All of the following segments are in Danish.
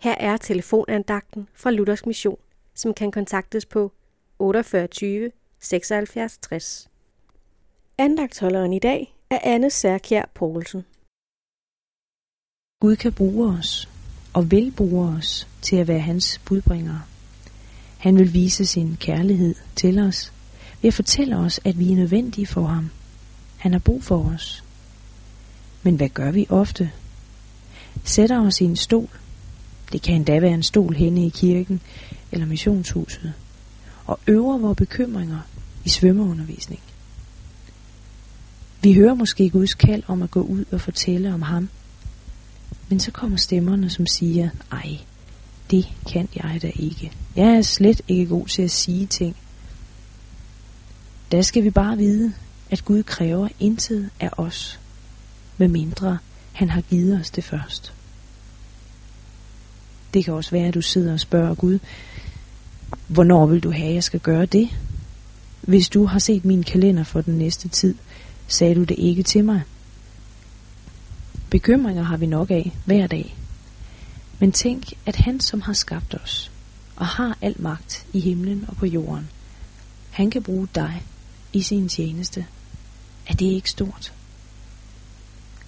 Her er telefonandagten fra Luthers Mission, som kan kontaktes på 48 76 60. Andagtholderen i dag er Anne Særkjær Poulsen. Gud kan bruge os, og vil bruge os til at være hans budbringere. Han vil vise sin kærlighed til os ved at fortælle os, at vi er nødvendige for ham. Han har brug for os. Men hvad gør vi ofte? Sætter os i en stol. Det kan endda være en stol henne i kirken eller missionshuset. Og øver vores bekymringer i svømmeundervisning. Vi hører måske Guds kald om at gå ud og fortælle om ham. Men så kommer stemmerne, som siger, ej, det kan jeg da ikke. Jeg er slet ikke god til at sige ting. Der skal vi bare vide, at Gud kræver intet af os, med mindre han har givet os det først. Det kan også være, at du sidder og spørger Gud, hvornår vil du have, at jeg skal gøre det? Hvis du har set min kalender for den næste tid, sagde du det ikke til mig. Bekymringer har vi nok af hver dag. Men tænk, at han som har skabt os, og har al magt i himlen og på jorden, han kan bruge dig i sin tjeneste. Er det ikke stort?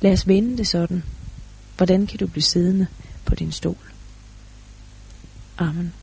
Lad os vende det sådan. Hvordan kan du blive siddende på din stol? Amen.